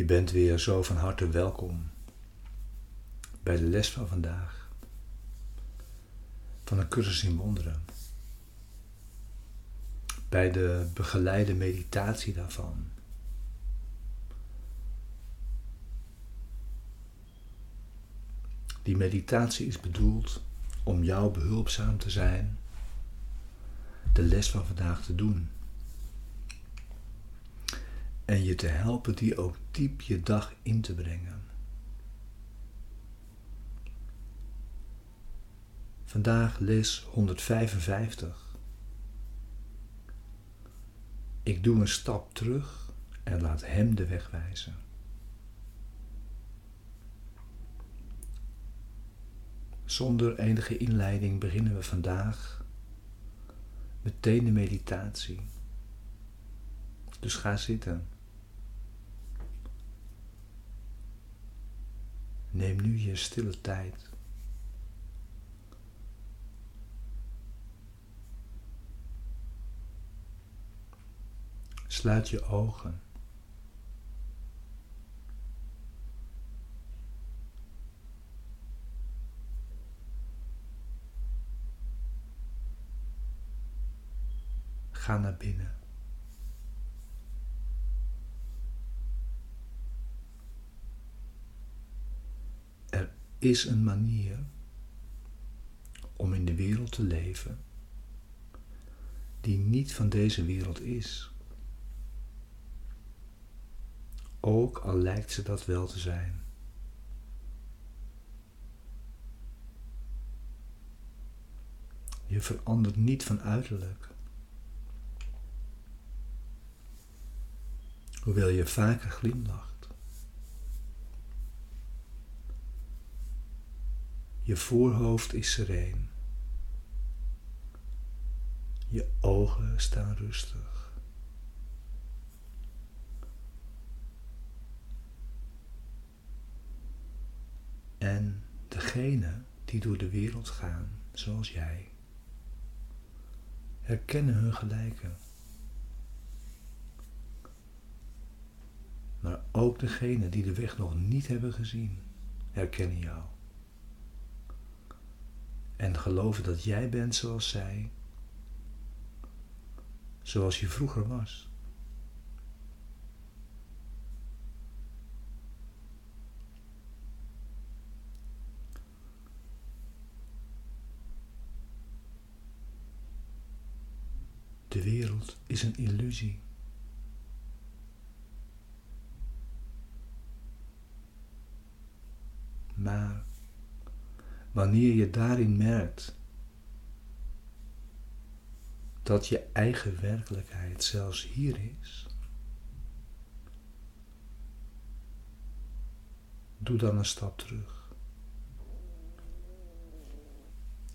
Je bent weer zo van harte welkom bij de les van vandaag van een cursus in wonderen. Bij de begeleide meditatie daarvan. Die meditatie is bedoeld om jou behulpzaam te zijn de les van vandaag te doen. En je te helpen die ook diep je dag in te brengen. Vandaag les 155. Ik doe een stap terug en laat Hem de weg wijzen. Zonder enige inleiding beginnen we vandaag meteen de meditatie. Dus ga zitten. Neem nu je stille tijd. Sluit je ogen. Ga naar binnen. Er is een manier om in de wereld te leven die niet van deze wereld is. Ook al lijkt ze dat wel te zijn. Je verandert niet van uiterlijk. hoewel je vaker glimlacht. Je voorhoofd is sereen. Je ogen staan rustig. En degene die door de wereld gaan, zoals jij, herkennen hun gelijken. Maar ook degenen die de weg nog niet hebben gezien, herkennen jou. En geloven dat jij bent zoals zij, zoals je vroeger was. De wereld is een illusie. Maar wanneer je daarin merkt dat je eigen werkelijkheid zelfs hier is, doe dan een stap terug.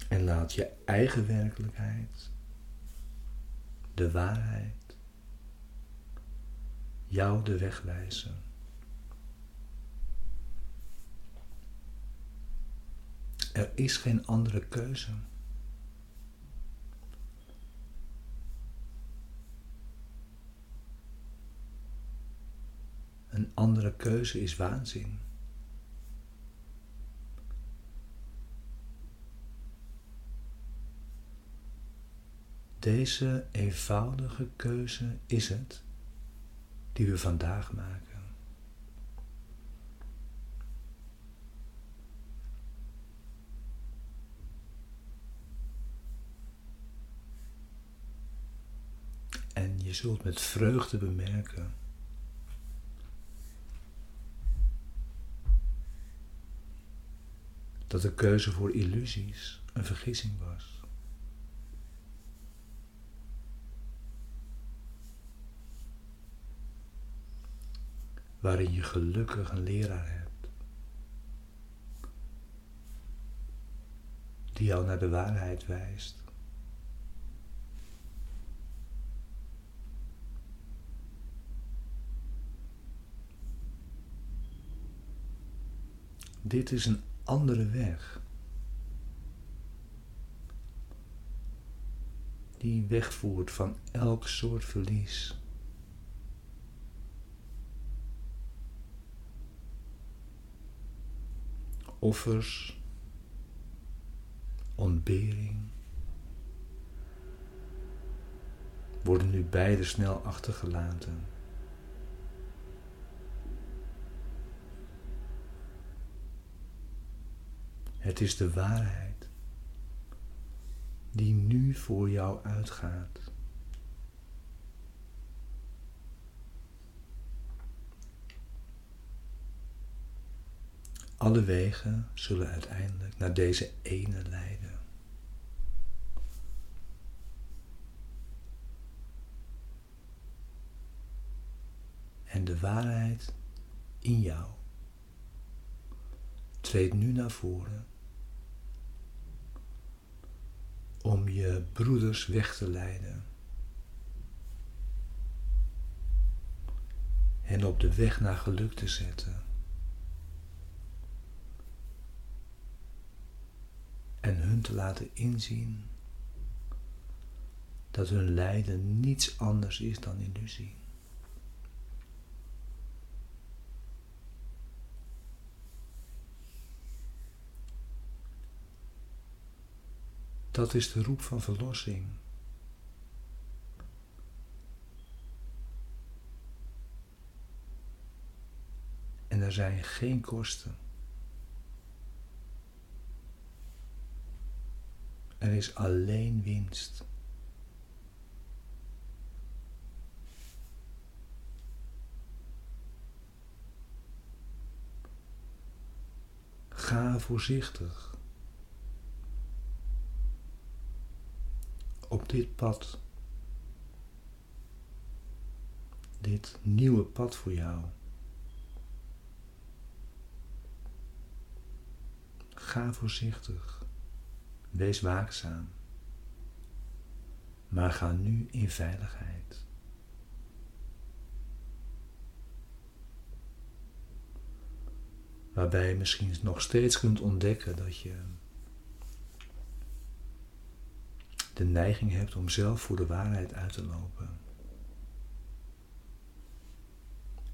En laat je eigen werkelijkheid, de waarheid, jou de weg wijzen. Er is geen andere keuze. Een andere keuze is waanzin. Deze eenvoudige keuze is het die we vandaag maken. En je zult met vreugde bemerken dat de keuze voor illusies een vergissing was. Waarin je gelukkig een leraar hebt die jou naar de waarheid wijst. Dit is een andere weg. Die wegvoert van elk soort verlies. Offers, ontbering, worden nu beide snel achtergelaten. Het is de waarheid die nu voor jou uitgaat. Alle wegen zullen uiteindelijk naar deze ene leiden. En de waarheid in jou treedt nu naar voren om je broeders weg te leiden. En op de weg naar geluk te zetten. En hun te laten inzien dat hun lijden niets anders is dan illusie. Dat is de roep van verlossing. En er zijn geen kosten. Er is alleen winst. Ga voorzichtig. Op dit pad. Dit nieuwe pad voor jou. Ga voorzichtig. Wees waakzaam. Maar ga nu in veiligheid. Waarbij je misschien nog steeds kunt ontdekken dat je de neiging hebt om zelf voor de waarheid uit te lopen.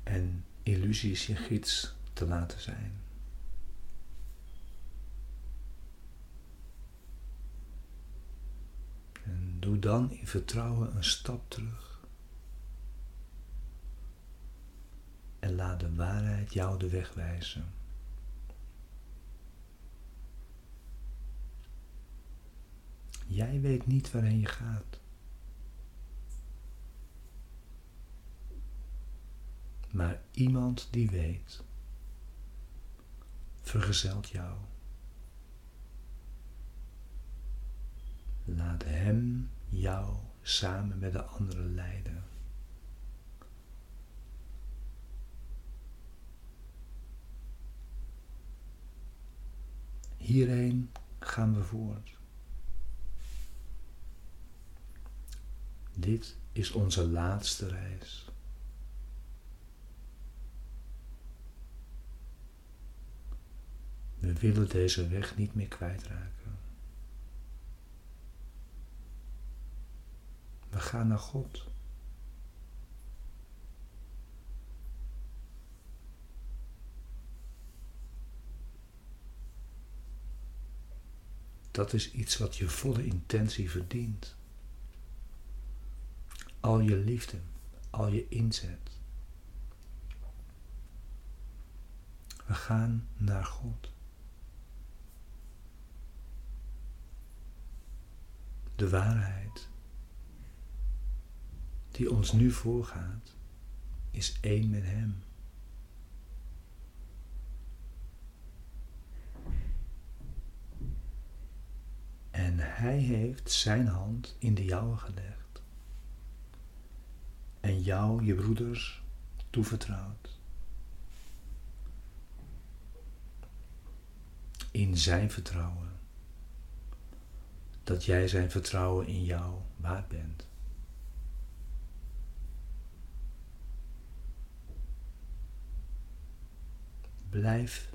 En illusies je gids te laten zijn. En doe dan in vertrouwen een stap terug. En laat de waarheid jou de weg wijzen. Jij weet niet waarheen je gaat. Maar iemand die weet, vergezelt jou. Laat hem jou samen met de anderen leiden. Hierheen gaan we voort. Dit is onze laatste reis. We willen deze weg niet meer kwijtraken. We gaan naar God. Dat is iets wat je volle intentie verdient al je liefde, al je inzet. We gaan naar God. De waarheid die ons nu voorgaat, is één met Hem. En Hij heeft Zijn hand in de jouwe gelegd en jou, je broeders, toevertrouwd. In zijn vertrouwen. Dat jij zijn vertrouwen in jou waard bent. Blijf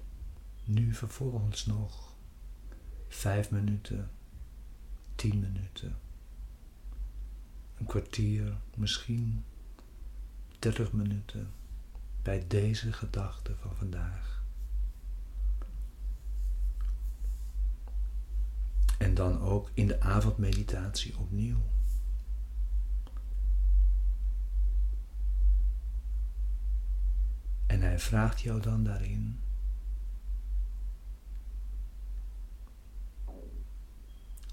nu vervolgens nog vijf minuten, tien minuten, een kwartier, misschien 30 minuten bij deze gedachte van vandaag. En dan ook in de avondmeditatie opnieuw. En hij vraagt jou dan daarin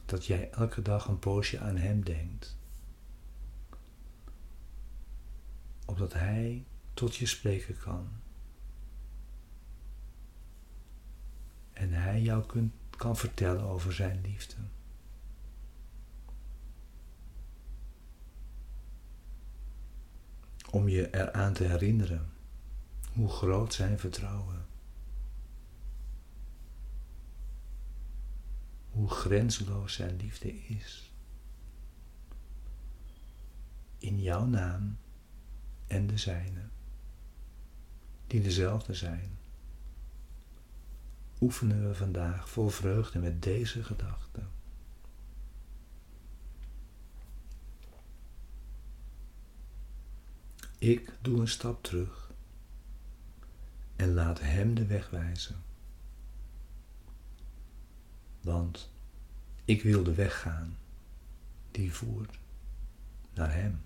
dat jij elke dag een poosje aan Hem denkt. Opdat Hij tot je spreken kan. En Hij jou kunt, kan vertellen over Zijn liefde. Om je eraan te herinneren hoe groot Zijn vertrouwen hoe grensloos zijn liefde is. In jouw naam en de zijne, die dezelfde zijn, oefenen we vandaag vol vreugde met deze gedachte. Ik doe een stap terug en laat Hem de weg wijzen want ik wil de weg gaan die voert naar Hem.